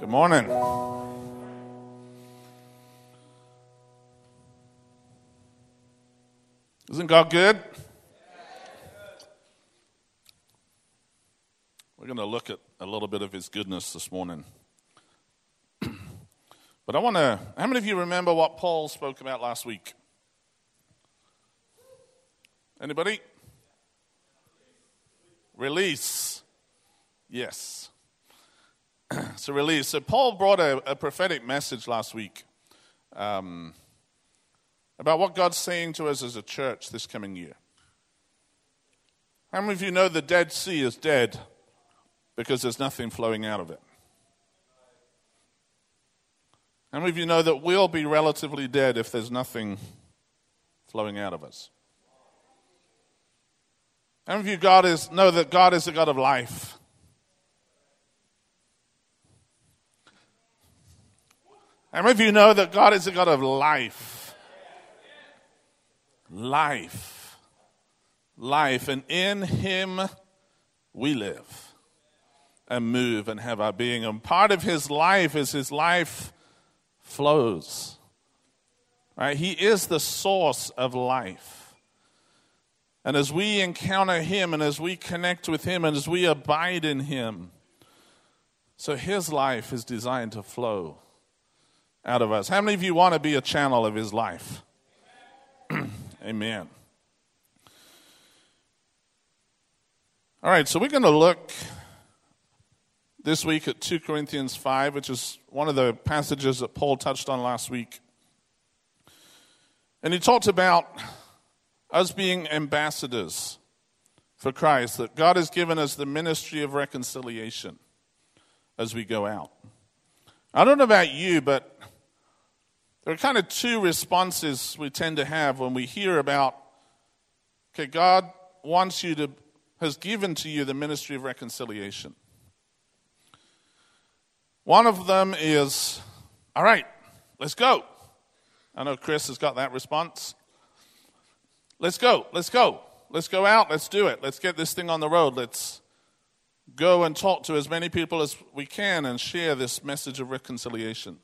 Good morning. Isn't God good? We're going to look at a little bit of His goodness this morning. but I want to. How many of you remember what Paul spoke about last week? Anybody? Release. Yes. so, release. So, Paul brought a, a prophetic message last week um, about what God's saying to us as a church this coming year. How many of you know the Dead Sea is dead because there's nothing flowing out of it? How many of you know that we'll be relatively dead if there's nothing flowing out of us? How many of you God is, know that God is a God of life? How many of you know that God is a God of life? Life. Life. And in Him we live and move and have our being. And part of His life is His life flows. Right? He is the source of life. And as we encounter Him and as we connect with Him and as we abide in Him, so His life is designed to flow out of us. How many of you want to be a channel of His life? Amen. All right, so we're going to look this week at 2 Corinthians 5, which is one of the passages that Paul touched on last week. And he talked about us being ambassadors for Christ, that God has given us the ministry of reconciliation as we go out. I don't know about you, but there are kind of two responses we tend to have when we hear about, okay, God wants you to, has given to you the ministry of reconciliation. One of them is, all right, let's go. I know Chris has got that response. Let's go. Let's go. Let's go out. Let's do it. Let's get this thing on the road. Let's go and talk to as many people as we can and share this message of reconciliation.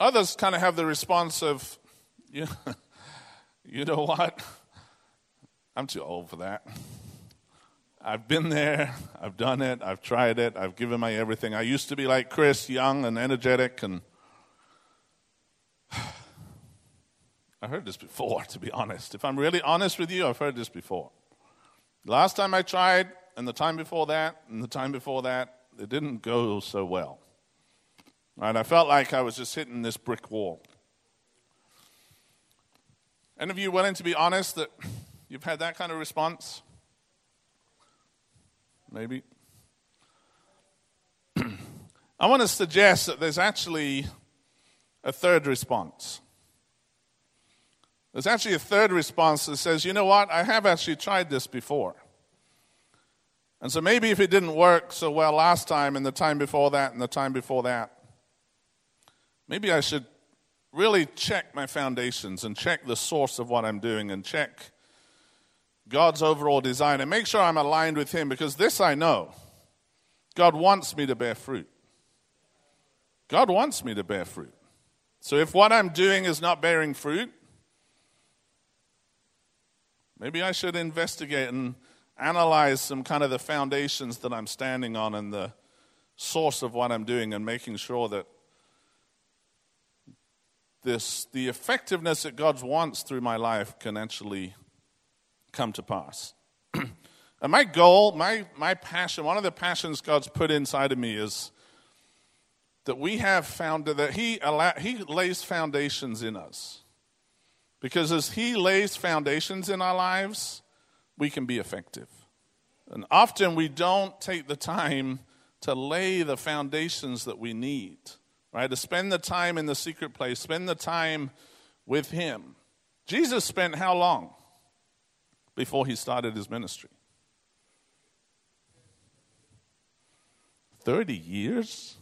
Others kind of have the response of, you know, you know what? I'm too old for that. I've been there, I've done it, I've tried it, I've given my everything. I used to be like Chris, young and energetic and I heard this before, to be honest. If I'm really honest with you, I've heard this before. Last time I tried, and the time before that, and the time before that, it didn't go so well. Right? I felt like I was just hitting this brick wall. Any of you willing to be honest that you've had that kind of response? Maybe. I want to suggest that there's actually a third response. There's actually a third response that says, you know what, I have actually tried this before. And so maybe if it didn't work so well last time and the time before that and the time before that, maybe I should really check my foundations and check the source of what I'm doing and check God's overall design and make sure I'm aligned with Him because this I know God wants me to bear fruit. God wants me to bear fruit. So if what I'm doing is not bearing fruit, Maybe I should investigate and analyze some kind of the foundations that I'm standing on and the source of what I'm doing and making sure that this the effectiveness that God wants through my life can actually come to pass. and my goal, my my passion, one of the passions God's put inside of me is that we have found that He allow, He lays foundations in us. Because as He lays foundations in our lives, we can be effective. And often we don't take the time to lay the foundations that we need, right? To spend the time in the secret place, spend the time with Him. Jesus spent how long before He started His ministry? 30 years?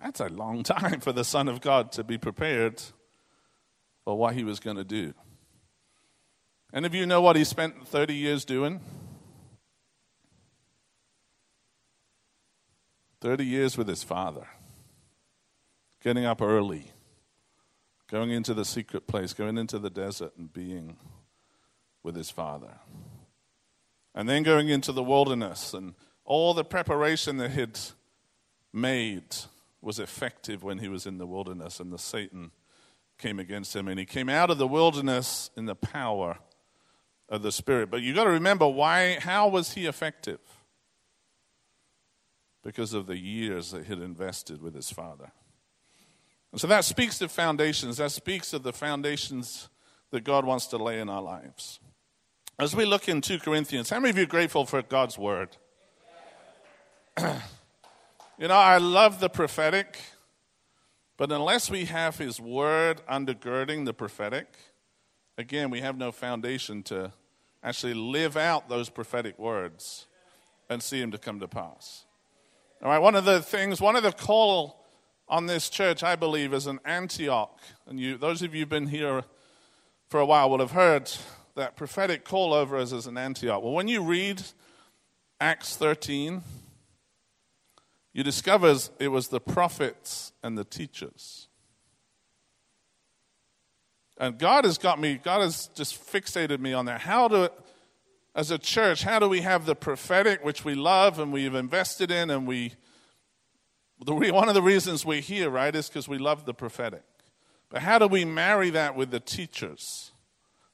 That's a long time for the Son of God to be prepared for what he was going to do. Any of you know what he spent 30 years doing? 30 years with his father, getting up early, going into the secret place, going into the desert and being with his father. And then going into the wilderness, and all the preparation that he'd made was effective when he was in the wilderness, and the Satan came against him. And he came out of the wilderness in the power of the Spirit. But you've got to remember why, how was he effective? Because of the years that he'd invested with his father. And so that speaks to foundations. That speaks of the foundations that God wants to lay in our lives. As we look in 2 Corinthians, how many of you are grateful for God's word? you know, I love the prophetic, but unless we have his word undergirding the prophetic, again, we have no foundation to actually live out those prophetic words and see them to come to pass. All right, one of the things, one of the call on this church, I believe, is an Antioch. And you, those of you who've been here for a while will have heard that prophetic call over us as an Antioch. Well, when you read Acts 13, you discover it was the prophets and the teachers. And God has got me, God has just fixated me on that. How do, as a church, how do we have the prophetic, which we love and we've invested in, and we, the, one of the reasons we're here, right, is because we love the prophetic. But how do we marry that with the teachers?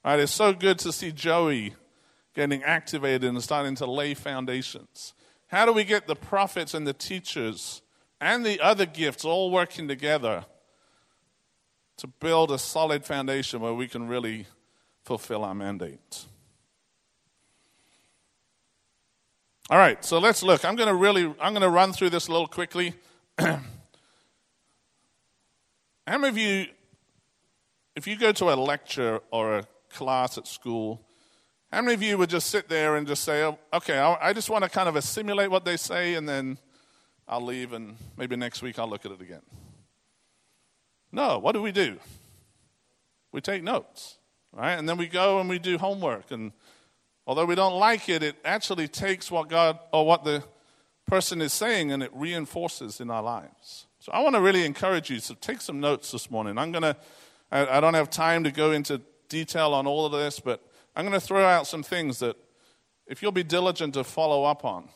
Right, it's so good to see Joey getting activated and starting to lay foundations. How do we get the prophets and the teachers and the other gifts all working together to build a solid foundation where we can really fulfill our mandate? All right, so let's look. I'm going to really I'm going to run through this a little quickly. How many of you if you go to a lecture or a class at school, how many of you would just sit there and just say, oh, okay, I just want to kind of assimilate what they say and then I'll leave and maybe next week I'll look at it again? No, what do we do? We take notes, right? And then we go and we do homework. And although we don't like it, it actually takes what God or what the person is saying and it reinforces in our lives. So I want to really encourage you to take some notes this morning. I'm going to, I don't have time to go into detail on all of this, but I'm going to throw out some things that, if you'll be diligent to follow up on,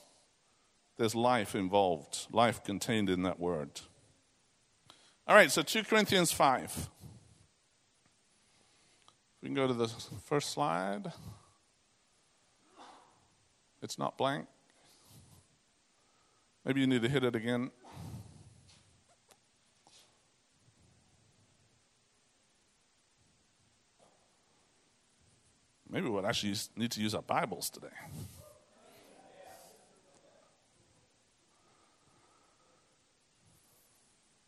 there's life involved, life contained in that word. All right, so 2 Corinthians 5. We can go to the first slide. It's not blank. Maybe you need to hit it again. Maybe we'll actually need to use our Bibles today.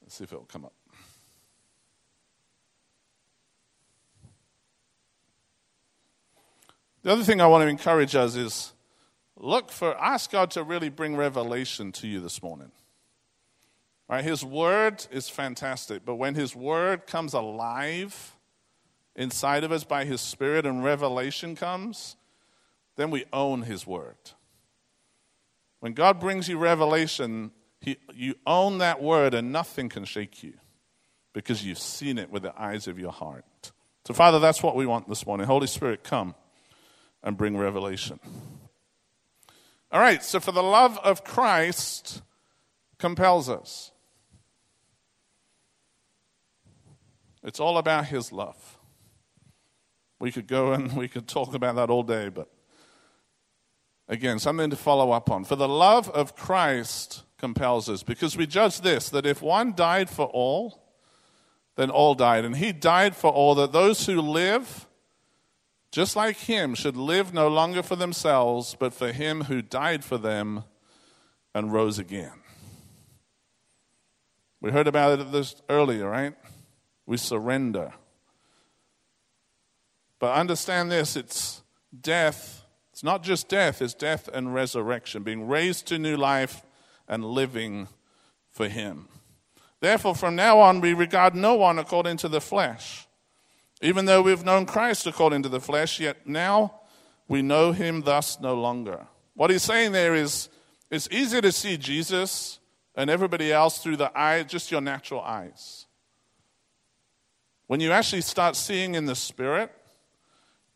Let's see if it'll come up. The other thing I want to encourage us is look for, ask God to really bring revelation to you this morning. Right? His word is fantastic, but when His word comes alive, inside of us by His Spirit and revelation comes, then we own His Word. When God brings you revelation, he, you own that Word and nothing can shake you because you've seen it with the eyes of your heart. So, Father, that's what we want this morning. Holy Spirit, come and bring revelation. All right, so for the love of Christ compels us. It's all about His love. We could go and we could talk about that all day, but again, something to follow up on. For the love of Christ compels us, because we judge this that if one died for all, then all died. And he died for all, that those who live, just like him, should live no longer for themselves, but for him who died for them and rose again. We heard about it this earlier, right? We surrender. But understand this it's death. It's not just death, it's death and resurrection, being raised to new life and living for Him. Therefore, from now on, we regard no one according to the flesh. Even though we've known Christ according to the flesh, yet now we know Him thus no longer. What he's saying there is it's easy to see Jesus and everybody else through the eye, just your natural eyes. When you actually start seeing in the Spirit,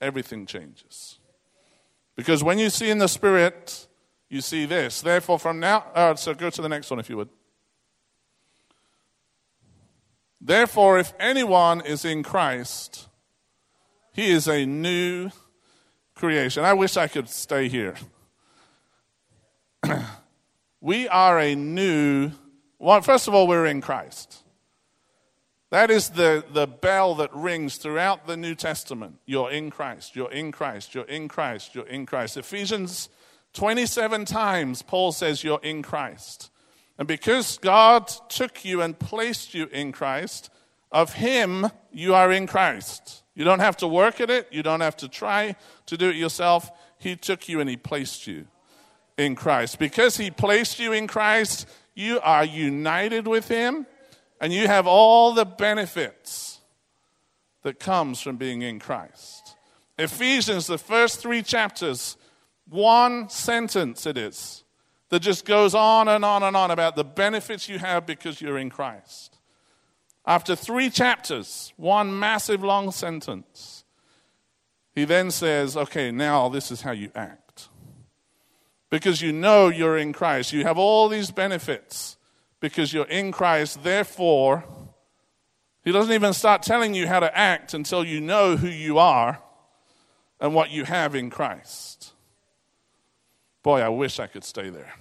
everything changes. Because when you see in the Spirit, you see this. Therefore, from now, uh, so go to the next one if you would. Therefore, if anyone is in Christ, he is a new creation. I wish I could stay here. we are a new, well, first of all, we're in Christ. That is the, the bell that rings throughout the New Testament. You're in Christ, you're in Christ, you're in Christ, you're in Christ. Ephesians 27 times, Paul says you're in Christ. And because God took you and placed you in Christ, of Him you are in Christ. You don't have to work at it. You don't have to try to do it yourself. He took you and He placed you in Christ. Because He placed you in Christ, you are united with Him and you have all the benefits that comes from being in Christ. Ephesians, the first three chapters, one sentence it is that just goes on and on and on about the benefits you have because you're in Christ. After three chapters, one massive long sentence, he then says, okay, now this is how you act. Because you know you're in Christ. You have all these benefits because you're in Christ. Therefore, he doesn't even start telling you how to act until you know who you are and what you have in Christ. Boy, I wish I could stay there.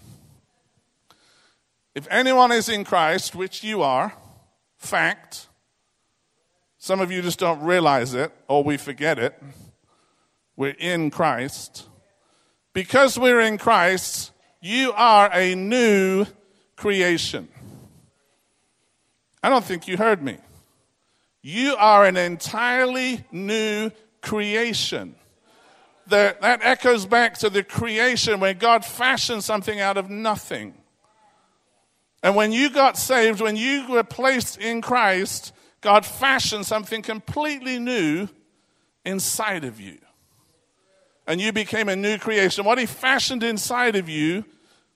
If anyone is in Christ, which you are, fact. Some of you just don't realize it or we forget it. We're in Christ. Because we're in Christ, you are a new creation. I don't think you heard me. You are an entirely new creation. The, that echoes back to the creation where God fashioned something out of nothing. And when you got saved, when you were placed in Christ, God fashioned something completely new inside of you. And you became a new creation. What He fashioned inside of you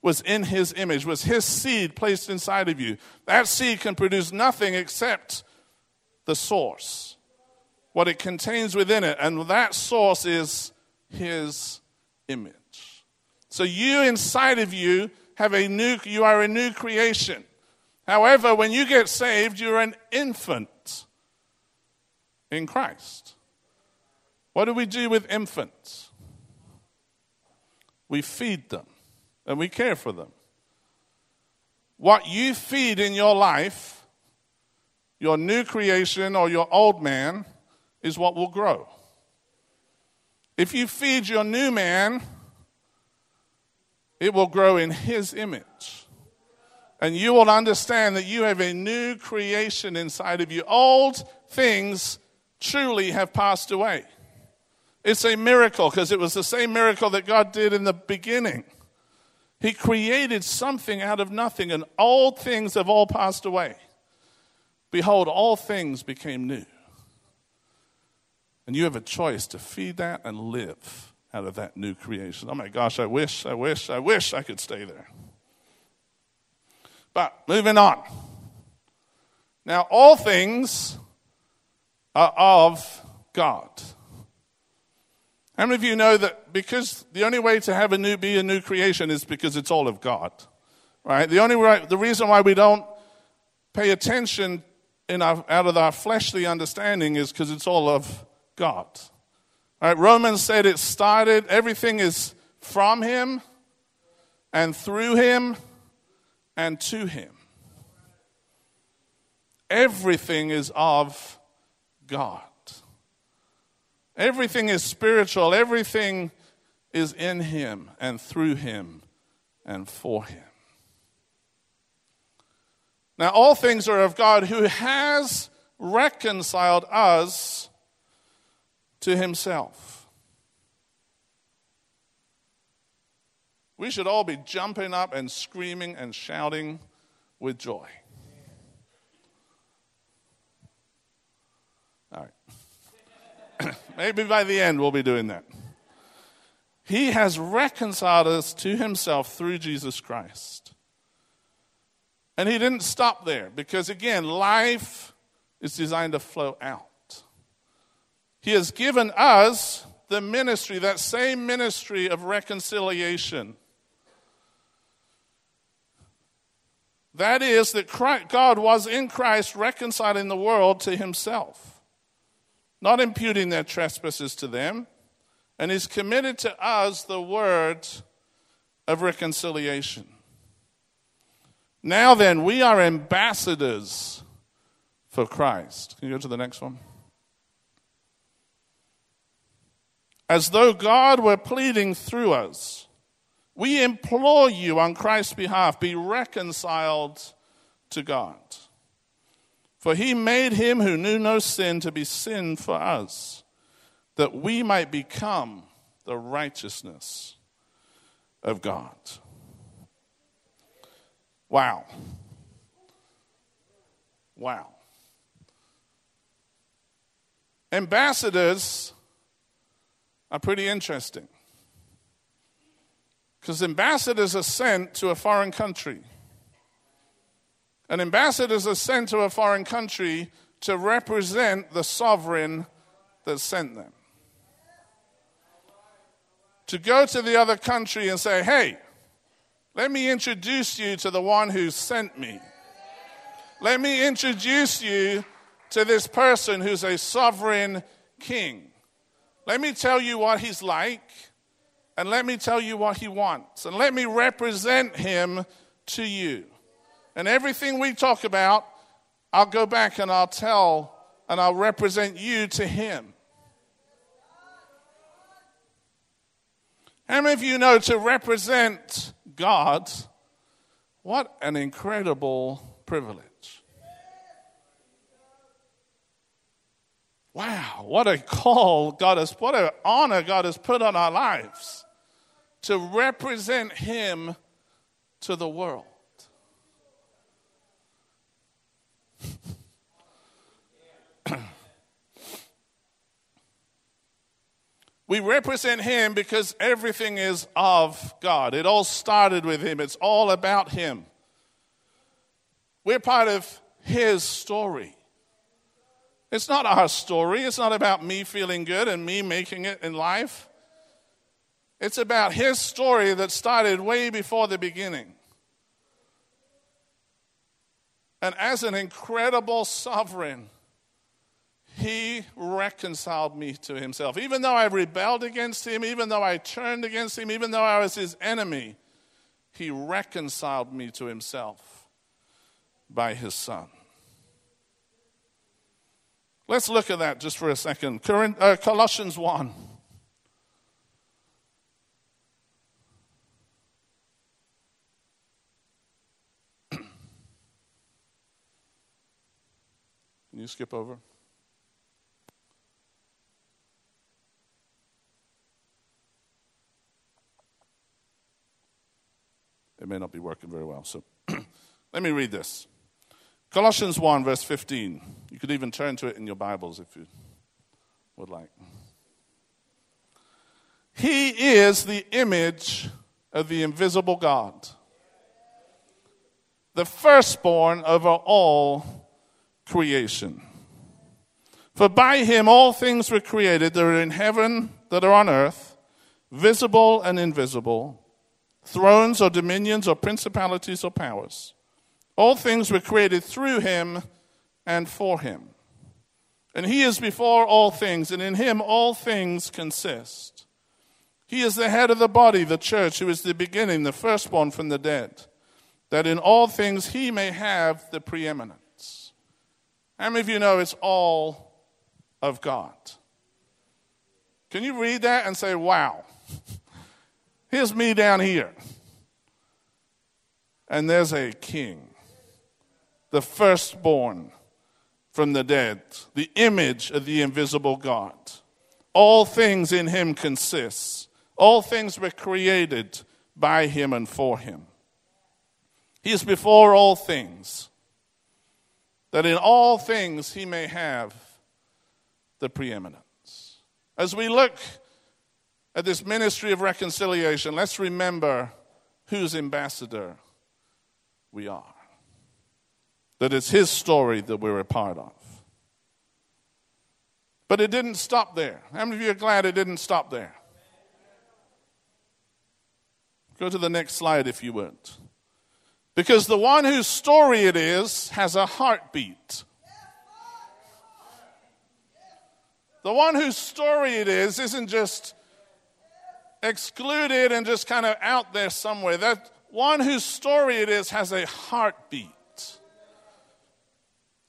was in His image, was His seed placed inside of you. That seed can produce nothing except the source, what it contains within it. And that source is His image. So you inside of you have a new, you are a new creation. However, when you get saved, you're an infant in Christ. What do we do with infants? We feed them and we care for them. What you feed in your life, your new creation or your old man, is what will grow. If you feed your new man, it will grow in His image. And you will understand that you have a new creation inside of you. Old things truly have passed away. It's a miracle because it was the same miracle that God did in the beginning. He created something out of nothing, and old things have all passed away. Behold, all things became new. And you have a choice to feed that and live out of that new creation. Oh my gosh, I wish, I wish, I wish I could stay there. But moving on. Now, all things are of God. How many of you know that because the only way to have a new be a new creation is because it's all of God, right? The only way, the reason why we don't pay attention in our, out of our fleshly understanding is because it's all of God. All right, Romans said it started, everything is from him and through him and to him. Everything is of God. Everything is spiritual. Everything is in him and through him and for him. Now, all things are of God who has reconciled us to himself. We should all be jumping up and screaming and shouting with joy. All right. Maybe by the end we'll be doing that. He has reconciled us to himself through Jesus Christ. And he didn't stop there because, again, life is designed to flow out. He has given us the ministry, that same ministry of reconciliation. That is, that Christ, God was in Christ reconciling the world to himself, not imputing their trespasses to them, and He's committed to us the word of reconciliation. Now then, we are ambassadors for Christ. Can you go to the next one? As though God were pleading through us, we implore you on Christ's behalf, be reconciled to God. For he made him who knew no sin to be sin for us, that we might become the righteousness of God. Wow. Wow. Ambassadors are pretty interesting because ambassadors are sent to a foreign country. And ambassadors are sent to a foreign country to represent the sovereign that sent them. To go to the other country and say, hey, let me introduce you to the one who sent me. Let me introduce you to this person who's a sovereign king. Let me tell you what he's like, and let me tell you what he wants, and let me represent him to you. And everything we talk about, I'll go back and I'll tell and I'll represent you to him. How many of you know to represent God, what an incredible privilege. Wow, what a call God has, what an honor God has put on our lives to represent Him to the world. We represent him because everything is of God. It all started with him, it's all about him. We're part of his story. It's not our story. It's not about me feeling good and me making it in life. It's about his story that started way before the beginning. And as an incredible sovereign, he reconciled me to himself. Even though I rebelled against him, even though I turned against him, even though I was his enemy, he reconciled me to himself by his son. Let's look at that just for a second. Uh, Colossians 1. Can you skip over? it may not be working very well. So let me read this Colossians 1, verse 15. You could even turn to it in your Bibles if you would like. He is the image of the invisible God, the firstborn over all creation. For by him all things were created that are in heaven, that are on earth, visible and invisible thrones or dominions or principalities or powers. All things were created through him and for him. And he is before all things, and in him all things consist. He is the head of the body, the church, who is the beginning, the firstborn from the dead, that in all things he may have the preeminence. How many of you know it's all of God? Can you read that and say, wow? Here's me down here. And there's a king, the firstborn from the dead, the image of the invisible God. All things in him consist. All things were created by him and for him. He is before all things, that in all things he may have the preeminence. As we look at this ministry of reconciliation, let's remember whose ambassador we are. That it's His story that we're a part of. But it didn't stop there. How many of you are glad it didn't stop there? Go to the next slide if you would. Because the one whose story it is has a heartbeat. The one whose story it is isn't just excluded and just kind of out there somewhere. That one whose story it is has a heartbeat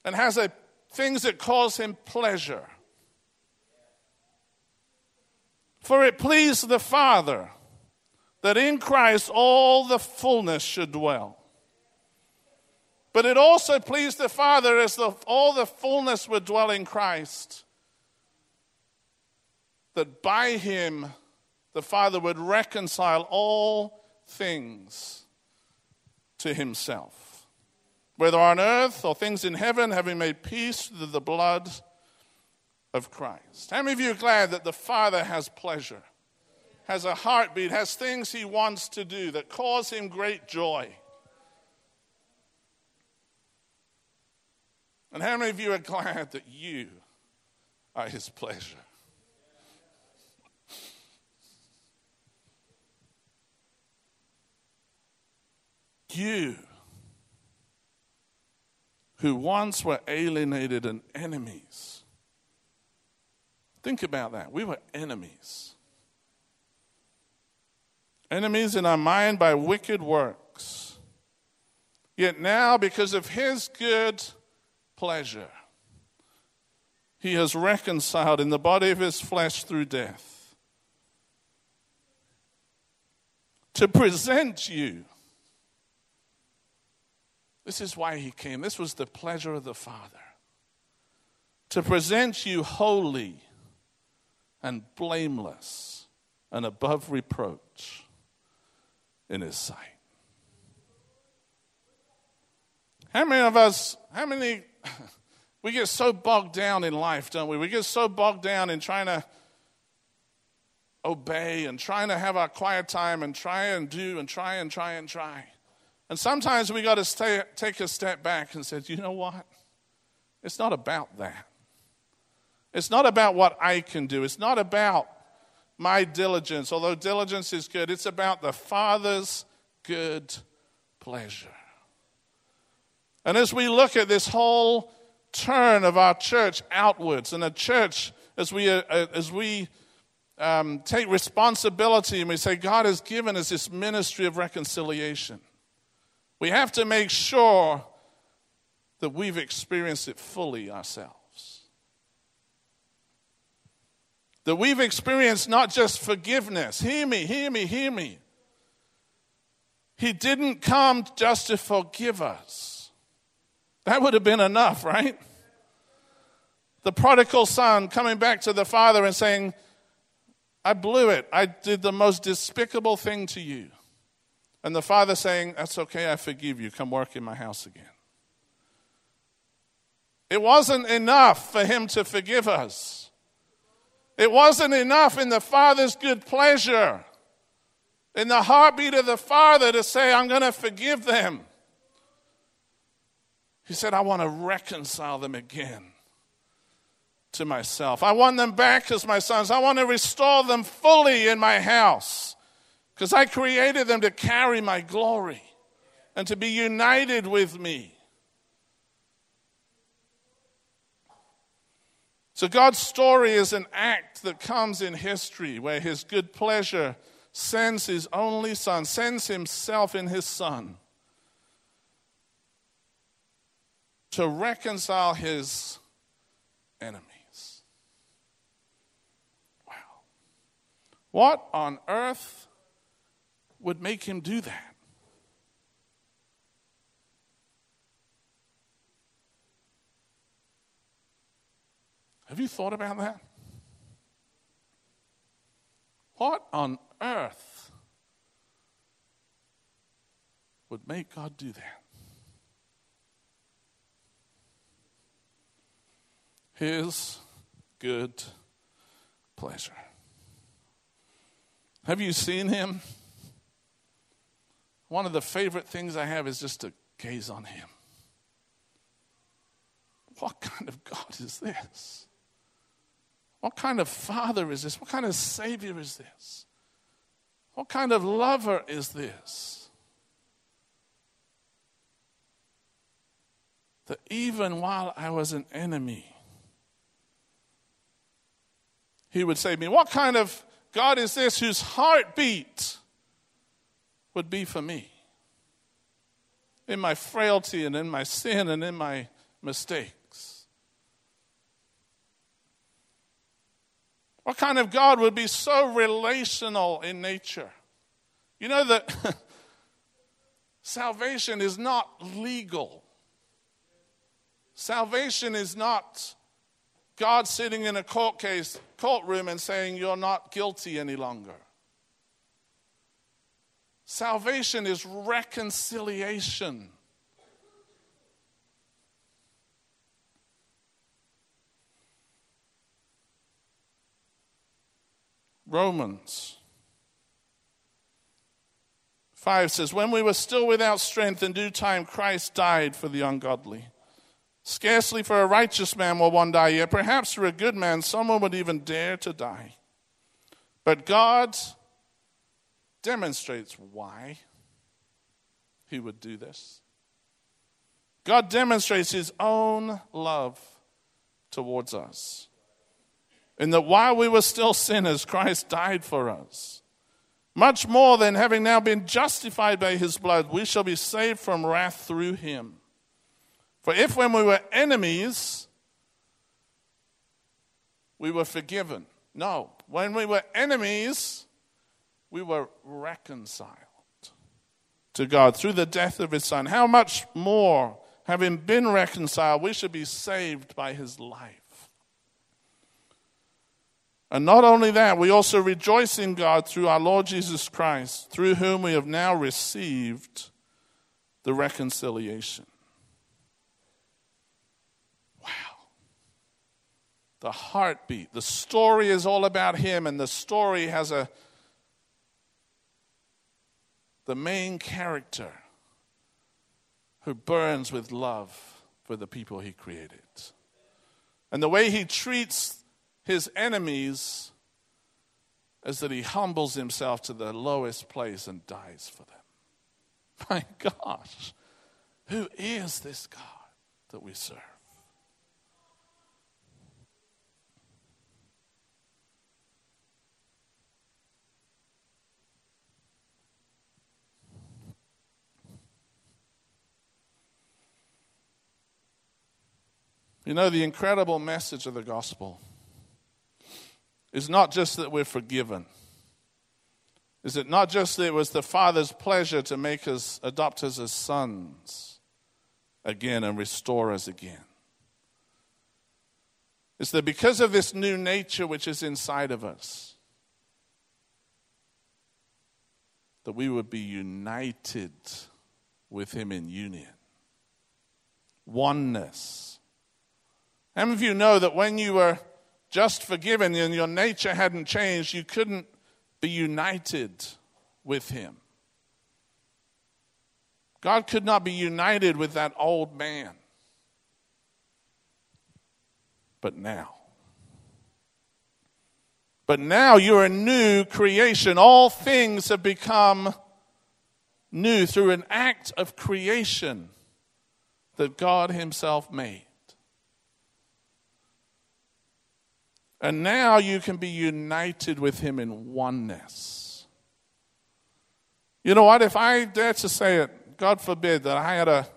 and has a, things that cause him pleasure. For it pleased the Father that in Christ all the fullness should dwell. But it also pleased the Father as the, all the fullness would dwell in Christ, that by him the Father would reconcile all things to himself, whether on earth or things in heaven, having made peace through the blood of Christ. How many of you are glad that the Father has pleasure, has a heartbeat, has things he wants to do that cause him great joy? And how many of you are glad that you are his pleasure? You, who once were alienated and enemies, think about that. We were enemies. Enemies in our mind by wicked works. Yet now, because of his good pleasure, he has reconciled in the body of his flesh through death to present you this is why he came. This was the pleasure of the Father to present you holy and blameless and above reproach in his sight. How many of us, how many, we get so bogged down in life, don't we? We get so bogged down in trying to obey and trying to have our quiet time and try and do and try and try and try. And sometimes we got to stay, take a step back and say, you know what? It's not about that. It's not about what I can do. It's not about my diligence, although diligence is good. It's about the Father's good pleasure. And as we look at this whole turn of our church outwards, and a church, as we, uh, uh, as we um, take responsibility and we say, God has given us this ministry of reconciliation. We have to make sure that we've experienced it fully ourselves. That we've experienced not just forgiveness. Hear me, hear me, hear me. He didn't come just to forgive us. That would have been enough, right? The prodigal son coming back to the father and saying, I blew it. I did the most despicable thing to you. And the father saying, That's okay, I forgive you. Come work in my house again. It wasn't enough for him to forgive us. It wasn't enough in the father's good pleasure, in the heartbeat of the father to say, I'm going to forgive them. He said, I want to reconcile them again to myself. I want them back as my sons. I want to restore them fully in my house. Because I created them to carry my glory and to be united with me. So, God's story is an act that comes in history where His good pleasure sends His only Son, sends Himself in His Son to reconcile His enemies. Wow. What on earth would make him do that? Have you thought about that? What on earth would make God do that? His good pleasure. Have you seen him? One of the favorite things I have is just to gaze on him. What kind of God is this? What kind of father is this? What kind of savior is this? What kind of lover is this? That even while I was an enemy, he would say to me, What kind of God is this whose heartbeat would be for me? In my frailty and in my sin and in my mistakes. What kind of God would be so relational in nature? You know that salvation is not legal. Salvation is not God sitting in a court case, courtroom and saying you're not guilty any longer. Salvation is reconciliation. Romans 5 says, When we were still without strength, in due time Christ died for the ungodly. Scarcely for a righteous man will one die, yet perhaps for a good man someone would even dare to die. But God demonstrates why he would do this. God demonstrates his own love towards us. In that while we were still sinners, Christ died for us. Much more than having now been justified by his blood, we shall be saved from wrath through him. For if when we were enemies, we were forgiven. No, when we were enemies, we were reconciled to God through the death of his son. How much more, having been reconciled, we should be saved by his life. And not only that, we also rejoice in God through our Lord Jesus Christ, through whom we have now received the reconciliation. Wow. The heartbeat. The story is all about him, and the story has a the main character who burns with love for the people he created. And the way he treats his enemies is that he humbles himself to the lowest place and dies for them. My gosh, who is this God that we serve? You know, the incredible message of the gospel is not just that we're forgiven. Is it not just that it was the Father's pleasure to make us, adopt us as sons again and restore us again? It's that because of this new nature which is inside of us, that we would be united with Him in union, oneness how many of you know that when you were just forgiven and your nature hadn't changed, you couldn't be united with Him? God could not be united with that old man. But now, but now you're a new creation. All things have become new through an act of creation that God Himself made. And now you can be united with him in oneness. You know what? If I dare to say it, God forbid that I had a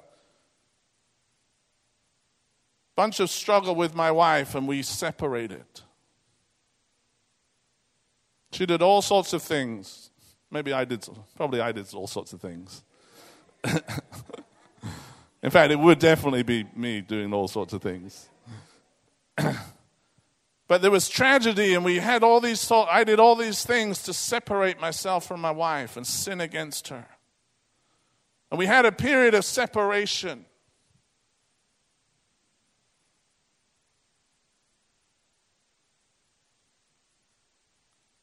bunch of struggle with my wife and we separated. She did all sorts of things. Maybe I did, probably I did all sorts of things. In fact, it would definitely be me doing all sorts of things. But there was tragedy, and we had all these thoughts. I did all these things to separate myself from my wife and sin against her. And we had a period of separation.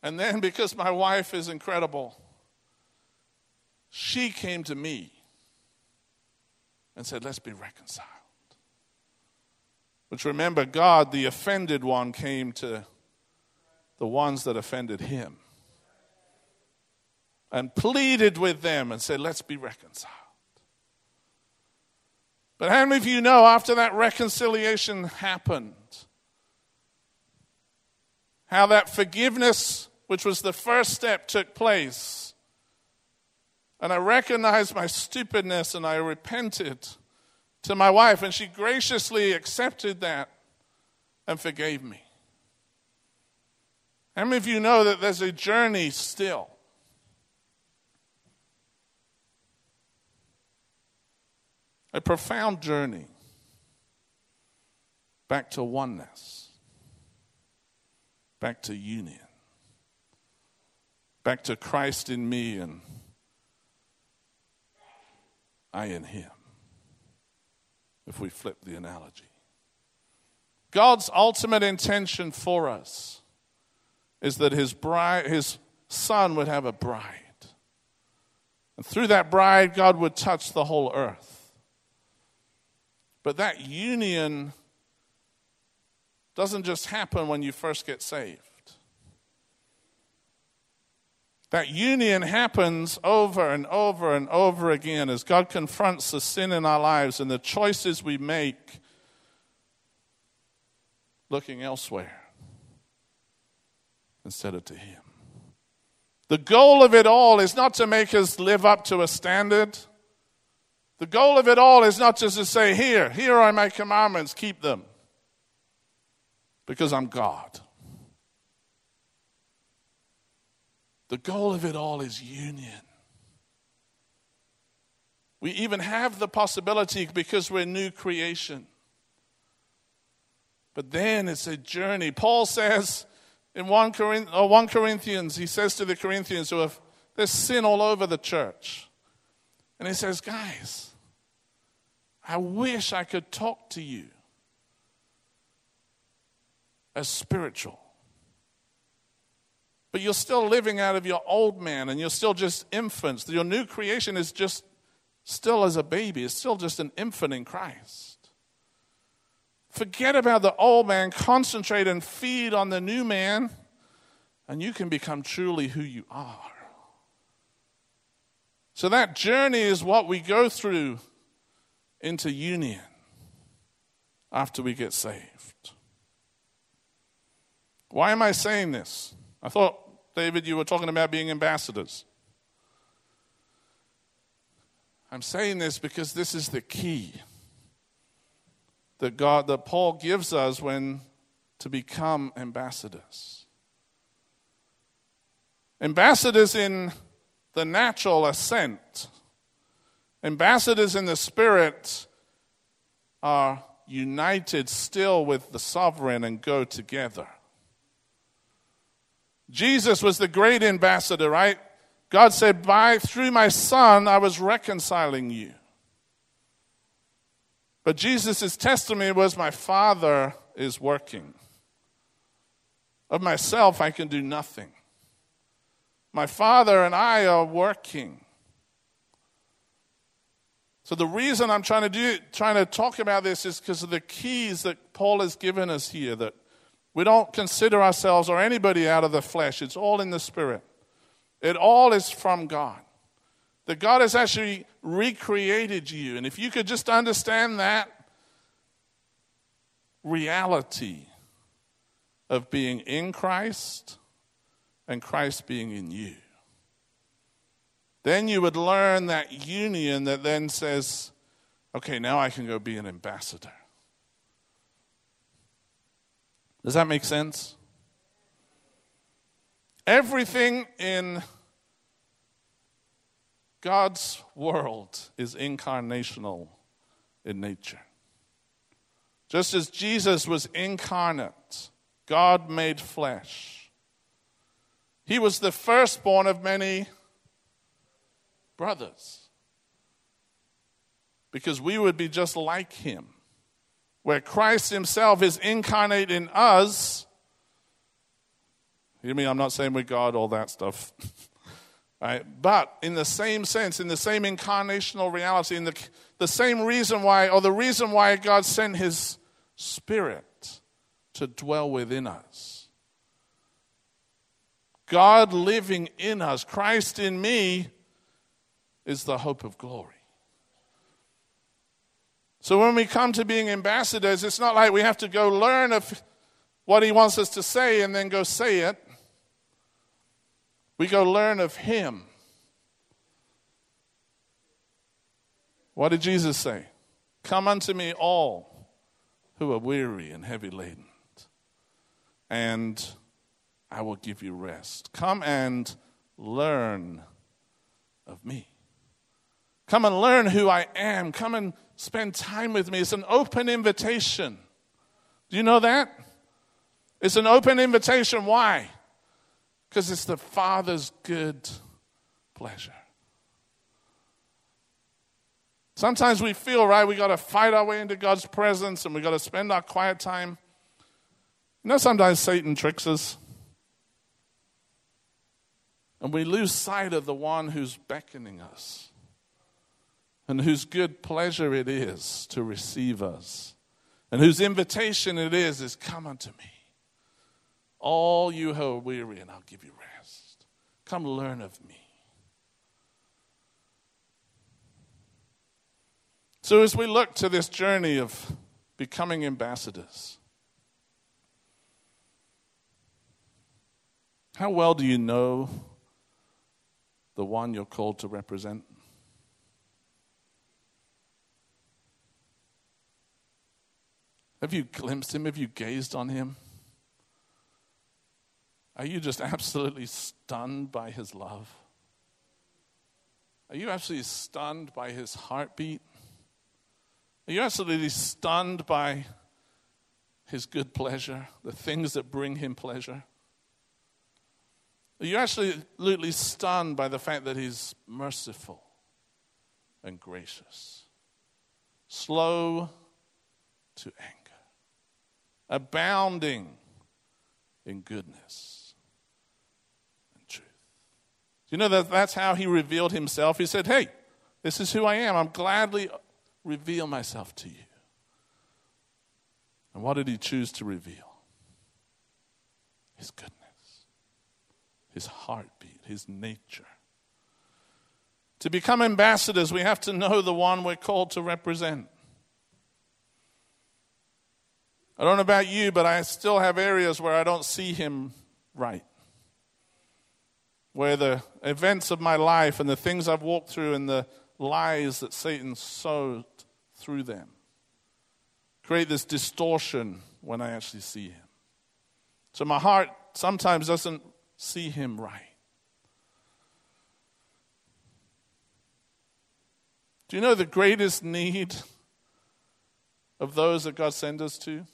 And then, because my wife is incredible, she came to me and said, Let's be reconciled. Which remember, God, the offended one, came to the ones that offended him and pleaded with them and said, Let's be reconciled. But how many of you know after that reconciliation happened, how that forgiveness, which was the first step, took place? And I recognized my stupidness and I repented to my wife, and she graciously accepted that and forgave me. How many of you know that there's a journey still? A profound journey back to oneness, back to union, back to Christ in me and I in him, if we flip the analogy. God's ultimate intention for us is that his bride, his son would have a bride. And through that bride, God would touch the whole earth. But that union doesn't just happen when you first get saved. That union happens over and over and over again as God confronts the sin in our lives and the choices we make looking elsewhere instead of to Him. The goal of it all is not to make us live up to a standard. The goal of it all is not just to say, Here, here are my commandments, keep them, because I'm God. The goal of it all is union. We even have the possibility because we're new creation. But then it's a journey. Paul says in uh, 1, Corinthians, he says to the Corinthians who have, there's sin all over the church. And he says, guys, I wish I could talk to you as spiritual. But you're still living out of your old man and you're still just infants. Your new creation is just still as a baby, it's still just an infant in Christ. Forget about the old man, concentrate and feed on the new man, and you can become truly who you are. So, that journey is what we go through into union after we get saved. Why am I saying this? I thought, David, you were talking about being ambassadors. I'm saying this because this is the key that God that Paul gives us when to become ambassadors. Ambassadors in the natural ascent Ambassadors in the Spirit are united still with the sovereign and go together. Jesus was the great ambassador, right? God said, By through my son I was reconciling you. But Jesus' testimony was, My Father is working. Of myself I can do nothing. My Father and I are working. So the reason I'm trying to do trying to talk about this is because of the keys that Paul has given us here that we don't consider ourselves or anybody out of the flesh. It's all in the spirit. It all is from God. That God has actually recreated you. And if you could just understand that reality of being in Christ and Christ being in you then you would learn that union that then says, okay, now I can go be an ambassador. Does that make sense? Everything in God's world is incarnational in nature. Just as Jesus was incarnate, God made flesh. He was the firstborn of many brothers. Because we would be just like him. Where Christ himself is incarnate in us. You mean I'm not saying we're God, all that stuff. right? But in the same sense, in the same incarnational reality, in the, the same reason why, or the reason why God sent his Spirit to dwell within us. God living in us, Christ in me, is the hope of glory. So when we come to being ambassadors, it's not like we have to go learn of what he wants us to say and then go say it. We go learn of him. What did Jesus say? Come unto me, all who are weary and heavy laden, and I will give you rest. Come and learn of me. Come and learn who I am. Come and spend time with me. It's an open invitation. Do you know that? It's an open invitation. Why? Because it's the Father's good pleasure. Sometimes we feel, right, we got to fight our way into God's presence and we got to spend our quiet time. You know, sometimes Satan tricks us. And we lose sight of the one who's beckoning us and whose good pleasure it is to receive us, and whose invitation it is, is come unto me. All you who are weary, and I'll give you rest. Come learn of me. So, as we look to this journey of becoming ambassadors, how well do you know the one you're called to represent? Have you glimpsed him? Have you gazed on him? Are you just absolutely stunned by his love? Are you absolutely stunned by his heartbeat? Are you absolutely stunned by his good pleasure, the things that bring him pleasure? Are you absolutely stunned by the fact that he's merciful and gracious, slow to anger? Abounding in goodness and truth. You know that that's how he revealed himself? He said, Hey, this is who I am. I'm gladly reveal myself to you. And what did he choose to reveal? His goodness, his heartbeat, his nature. To become ambassadors, we have to know the one we're called to represent. I don't know about you, but I still have areas where I don't see him right. Where the events of my life and the things I've walked through and the lies that Satan sowed through them create this distortion when I actually see him. So my heart sometimes doesn't see him right. Do you know the greatest need of those that God sends us to?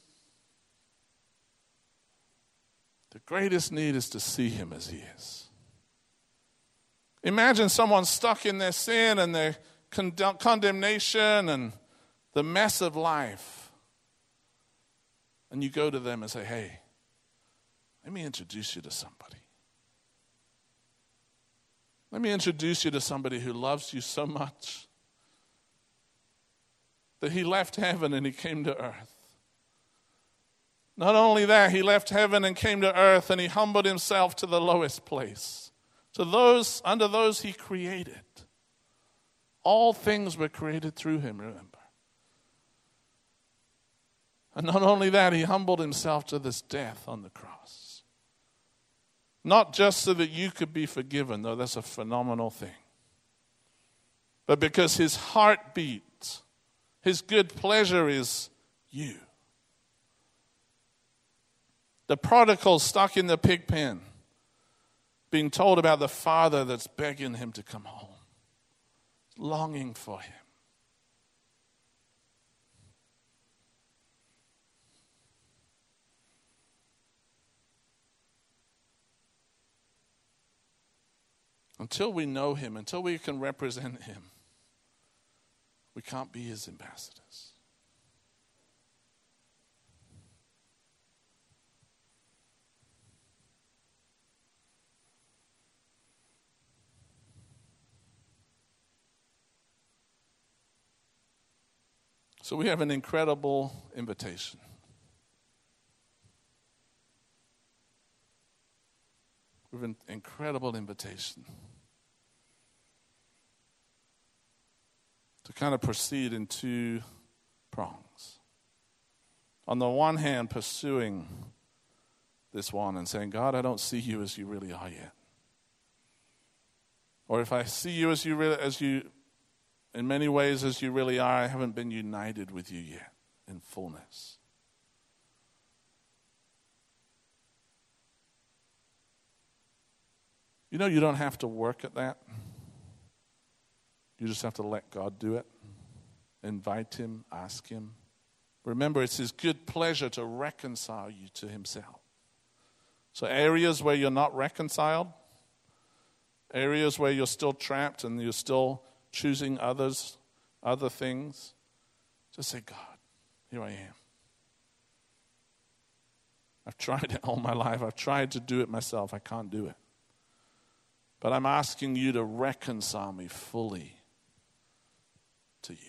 The greatest need is to see him as he is. Imagine someone stuck in their sin and their condemnation and the mess of life. And you go to them and say, hey, let me introduce you to somebody. Let me introduce you to somebody who loves you so much that he left heaven and he came to earth not only that, he left heaven and came to earth and he humbled himself to the lowest place. To those, under those he created. All things were created through him, remember. And not only that, he humbled himself to this death on the cross. Not just so that you could be forgiven, though that's a phenomenal thing, but because his heart heartbeat, his good pleasure is you. The prodigal stuck in the pig pen, being told about the father that's begging him to come home, longing for him. Until we know him, until we can represent him, we can't be his ambassadors. So we have an incredible invitation. We have an incredible invitation to kind of proceed in two prongs. On the one hand, pursuing this one and saying, God, I don't see you as you really are yet. Or if I see you as you, really, as you in many ways as you really are, I haven't been united with you yet in fullness. You know, you don't have to work at that. You just have to let God do it. Invite Him, ask Him. Remember, it's His good pleasure to reconcile you to Himself. So, areas where you're not reconciled, areas where you're still trapped and you're still choosing others, other things, just say, God, here I am. I've tried it all my life. I've tried to do it myself. I can't do it. But I'm asking you to reconcile me fully to you.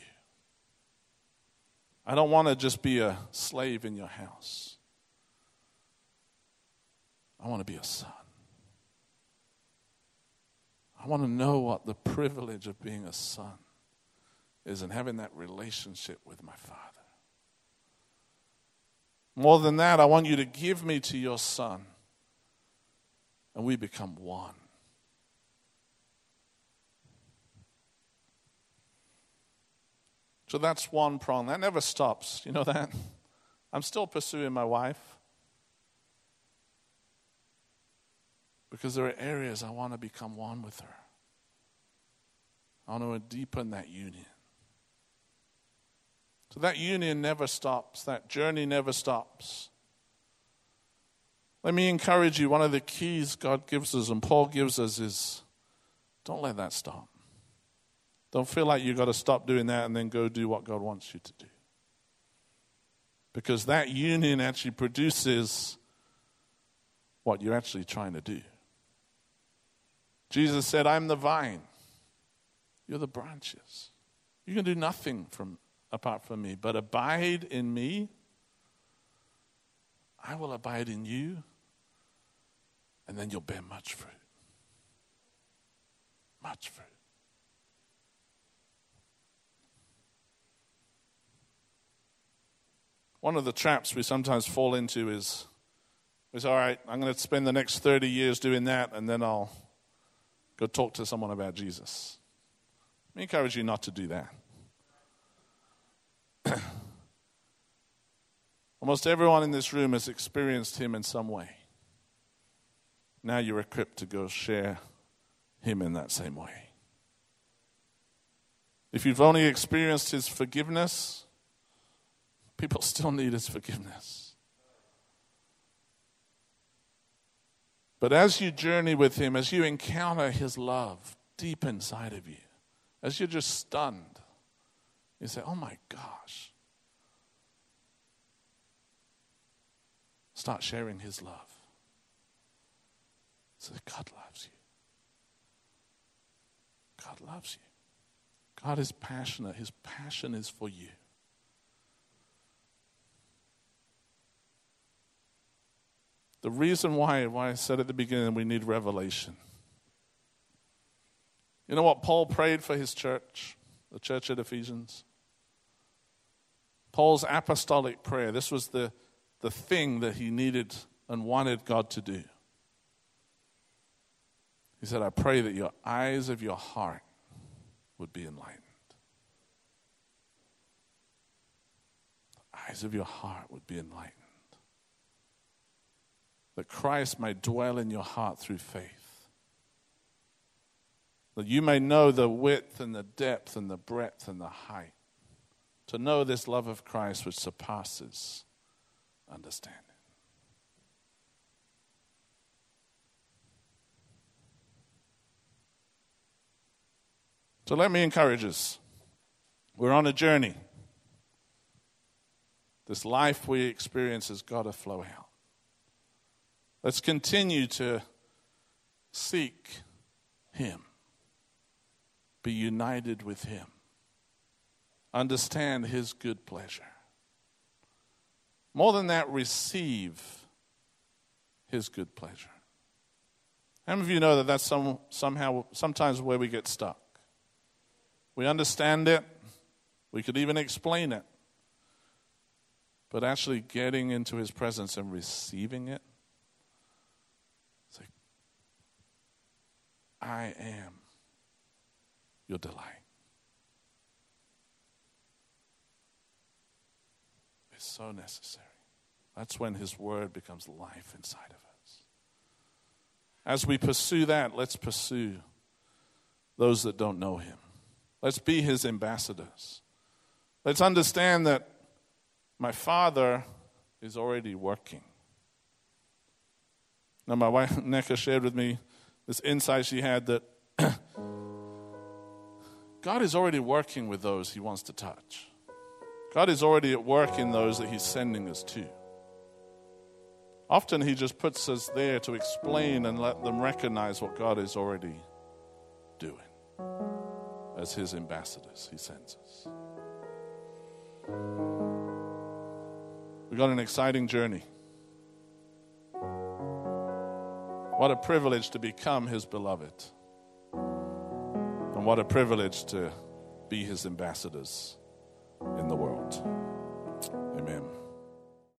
I don't want to just be a slave in your house. I want to be a son. I want to know what the privilege of being a son is and having that relationship with my Father. More than that, I want you to give me to your son and we become one. So that's one prong. That never stops. You know that? I'm still pursuing my wife because there are areas I want to become one with her. I want to deepen that union. So that union never stops, that journey never stops. Let me encourage you one of the keys God gives us and Paul gives us is don't let that stop. Don't feel like you've got to stop doing that and then go do what God wants you to do. Because that union actually produces what you're actually trying to do. Jesus said, I'm the vine, you're the branches. You can do nothing from, apart from me, but abide in me. I will abide in you, and then you'll bear much fruit. Much fruit. One of the traps we sometimes fall into is, is all right, I'm going to spend the next 30 years doing that, and then I'll go talk to someone about Jesus. I encourage you not to do that. Almost everyone in this room has experienced him in some way. Now you're equipped to go share him in that same way. If you've only experienced his forgiveness, People still need his forgiveness. But as you journey with him, as you encounter his love deep inside of you, as you're just stunned, you say, Oh my gosh. Start sharing his love. Say, God loves you. God loves you. God is passionate. His passion is for you. The reason why, why I said at the beginning we need revelation. You know what Paul prayed for his church, the church at Ephesians? Paul's apostolic prayer. This was the, the thing that he needed and wanted God to do. He said, I pray that your eyes of your heart would be enlightened. The eyes of your heart would be enlightened that Christ may dwell in your heart through faith. That you may know the width and the depth and the breadth and the height. To know this love of Christ which surpasses understanding. So let me encourage us. We're on a journey. This life we experience has got to flow out. Let's continue to seek Him, be united with Him, understand His good pleasure. More than that, receive His good pleasure. How many of you know that that's some, somehow, sometimes where we get stuck? We understand it, we could even explain it, but actually getting into his presence and receiving it, it's like, I am your delight. It's so necessary. That's when his word becomes life inside of us. As we pursue that, let's pursue those that don't know him. Let's be his ambassadors. Let's understand that my father is already working. Now, my wife Neka shared with me this insight she had that God is already working with those he wants to touch. God is already at work in those that he's sending us to. Often he just puts us there to explain and let them recognize what God is already doing as his ambassadors, he sends us. We've got an exciting journey. What a privilege to become his beloved. And what a privilege to be his ambassadors in the world.